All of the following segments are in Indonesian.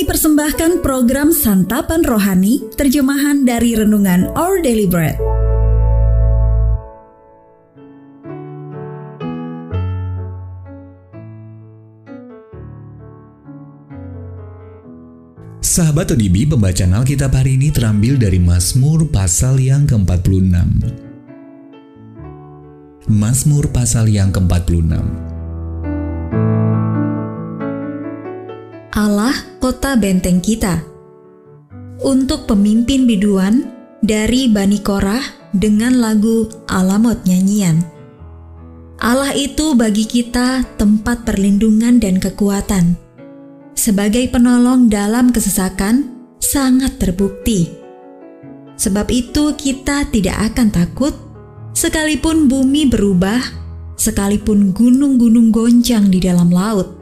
Kami persembahkan program Santapan Rohani, terjemahan dari Renungan Our Daily Bread. Sahabat ODB, pembacaan Alkitab hari ini terambil dari Mazmur pasal yang ke-46. Mazmur pasal yang ke-46. Allah kota benteng kita. Untuk pemimpin biduan dari Bani Korah dengan lagu Alamot Nyanyian. Allah itu bagi kita tempat perlindungan dan kekuatan sebagai penolong dalam kesesakan sangat terbukti. Sebab itu, kita tidak akan takut, sekalipun bumi berubah, sekalipun gunung-gunung goncang di dalam laut,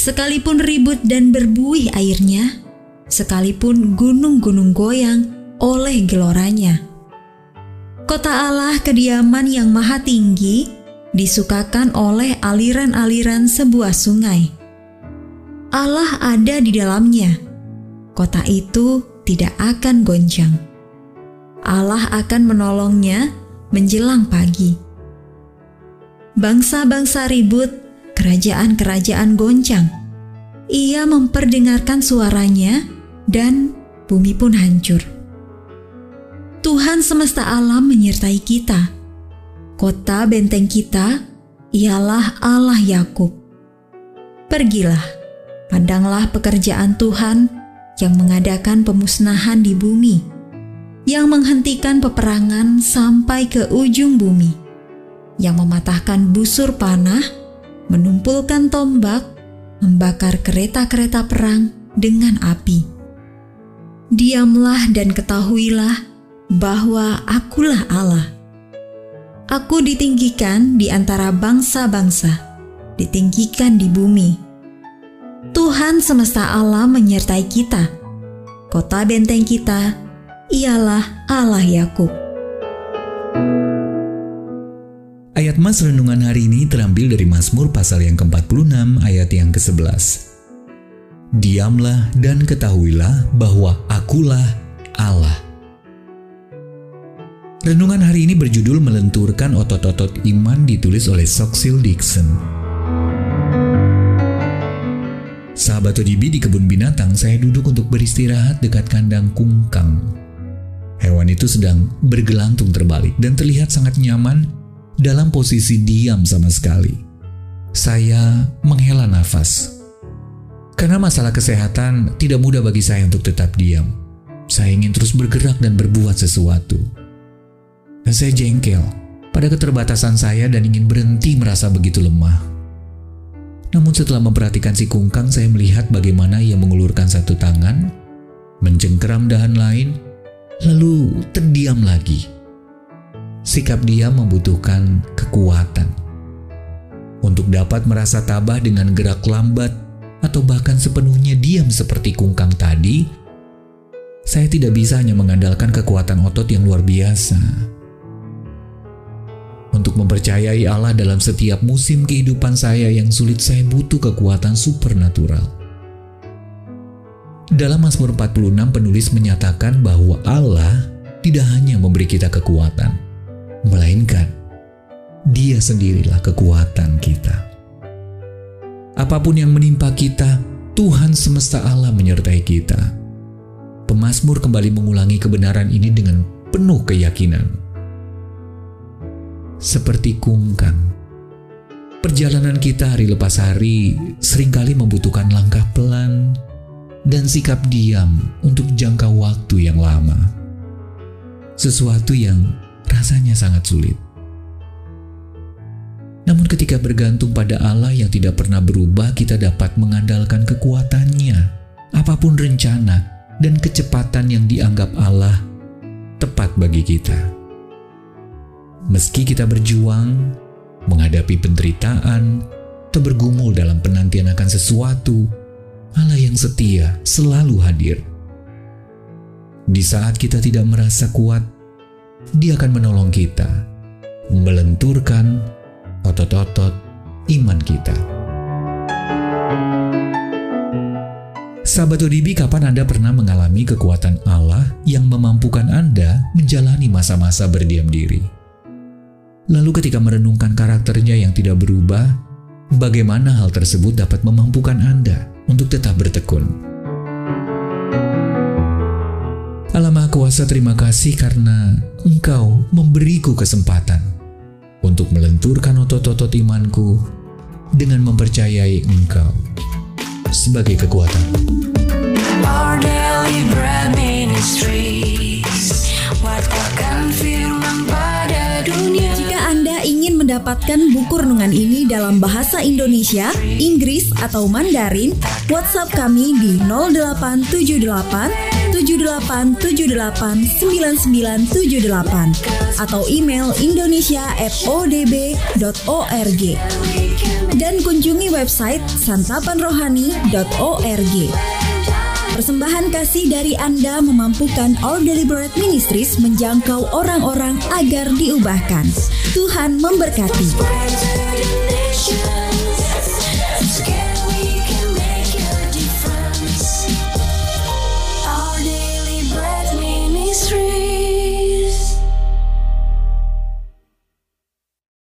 sekalipun ribut dan berbuih airnya, sekalipun gunung-gunung goyang oleh geloranya. Kota Allah kediaman yang maha tinggi disukakan oleh aliran-aliran sebuah sungai Allah ada di dalamnya. Kota itu tidak akan goncang. Allah akan menolongnya menjelang pagi. Bangsa-bangsa ribut, kerajaan-kerajaan goncang. Ia memperdengarkan suaranya dan bumi pun hancur. Tuhan semesta alam menyertai kita. Kota benteng kita ialah Allah Yakub. Pergilah Pandanglah pekerjaan Tuhan yang mengadakan pemusnahan di bumi, yang menghentikan peperangan sampai ke ujung bumi, yang mematahkan busur panah, menumpulkan tombak, membakar kereta-kereta perang dengan api. Diamlah dan ketahuilah bahwa akulah Allah. Aku ditinggikan di antara bangsa-bangsa, ditinggikan di bumi Tuhan semesta alam menyertai kita. Kota benteng kita ialah Allah Yakub. Ayat Mas Renungan hari ini terambil dari Mazmur pasal yang ke-46 ayat yang ke-11. Diamlah dan ketahuilah bahwa akulah Allah. Renungan hari ini berjudul Melenturkan Otot-Otot Iman ditulis oleh Soxil Dixon. Sahabat ODB di kebun binatang, saya duduk untuk beristirahat dekat kandang kungkang. Hewan itu sedang bergelantung terbalik dan terlihat sangat nyaman dalam posisi diam sama sekali. Saya menghela nafas. Karena masalah kesehatan tidak mudah bagi saya untuk tetap diam. Saya ingin terus bergerak dan berbuat sesuatu. Dan saya jengkel pada keterbatasan saya dan ingin berhenti merasa begitu lemah. Namun setelah memperhatikan si kungkang, saya melihat bagaimana ia mengulurkan satu tangan, mencengkeram dahan lain, lalu terdiam lagi. Sikap dia membutuhkan kekuatan. Untuk dapat merasa tabah dengan gerak lambat atau bahkan sepenuhnya diam seperti kungkang tadi, saya tidak bisa hanya mengandalkan kekuatan otot yang luar biasa untuk mempercayai Allah dalam setiap musim kehidupan saya yang sulit saya butuh kekuatan supernatural. Dalam Mazmur 46 penulis menyatakan bahwa Allah tidak hanya memberi kita kekuatan, melainkan Dia sendirilah kekuatan kita. Apa pun yang menimpa kita, Tuhan semesta Allah menyertai kita. Pemazmur kembali mengulangi kebenaran ini dengan penuh keyakinan seperti kungkang. Perjalanan kita hari lepas hari sering kali membutuhkan langkah pelan dan sikap diam untuk jangka waktu yang lama. Sesuatu yang rasanya sangat sulit. Namun ketika bergantung pada Allah yang tidak pernah berubah, kita dapat mengandalkan kekuatannya. Apa pun rencana dan kecepatan yang dianggap Allah tepat bagi kita. Meski kita berjuang, menghadapi penderitaan, atau bergumul dalam penantian akan sesuatu, Allah yang setia selalu hadir. Di saat kita tidak merasa kuat, Dia akan menolong kita, melenturkan otot-otot iman kita. Sahabat ODB, kapan Anda pernah mengalami kekuatan Allah yang memampukan Anda menjalani masa-masa berdiam diri? Lalu ketika merenungkan karakternya yang tidak berubah, bagaimana hal tersebut dapat memampukan Anda untuk tetap bertekun? Allah Maha Kuasa terima kasih karena Engkau memberiku kesempatan untuk melenturkan otot-otot imanku dengan mempercayai Engkau sebagai kekuatan. Our daily bread ministries Wartakan firman pada dunia Jika Anda ingin mendapatkan buku renungan ini dalam bahasa Indonesia, Inggris, atau Mandarin, WhatsApp kami di 0878 7878 9978 atau email indonesia@odb.org dan kunjungi website santapanrohani.org. Persembahan kasih dari Anda memampukan All Deliberate Ministries menjangkau orang-orang agar diubahkan. Tuhan memberkati.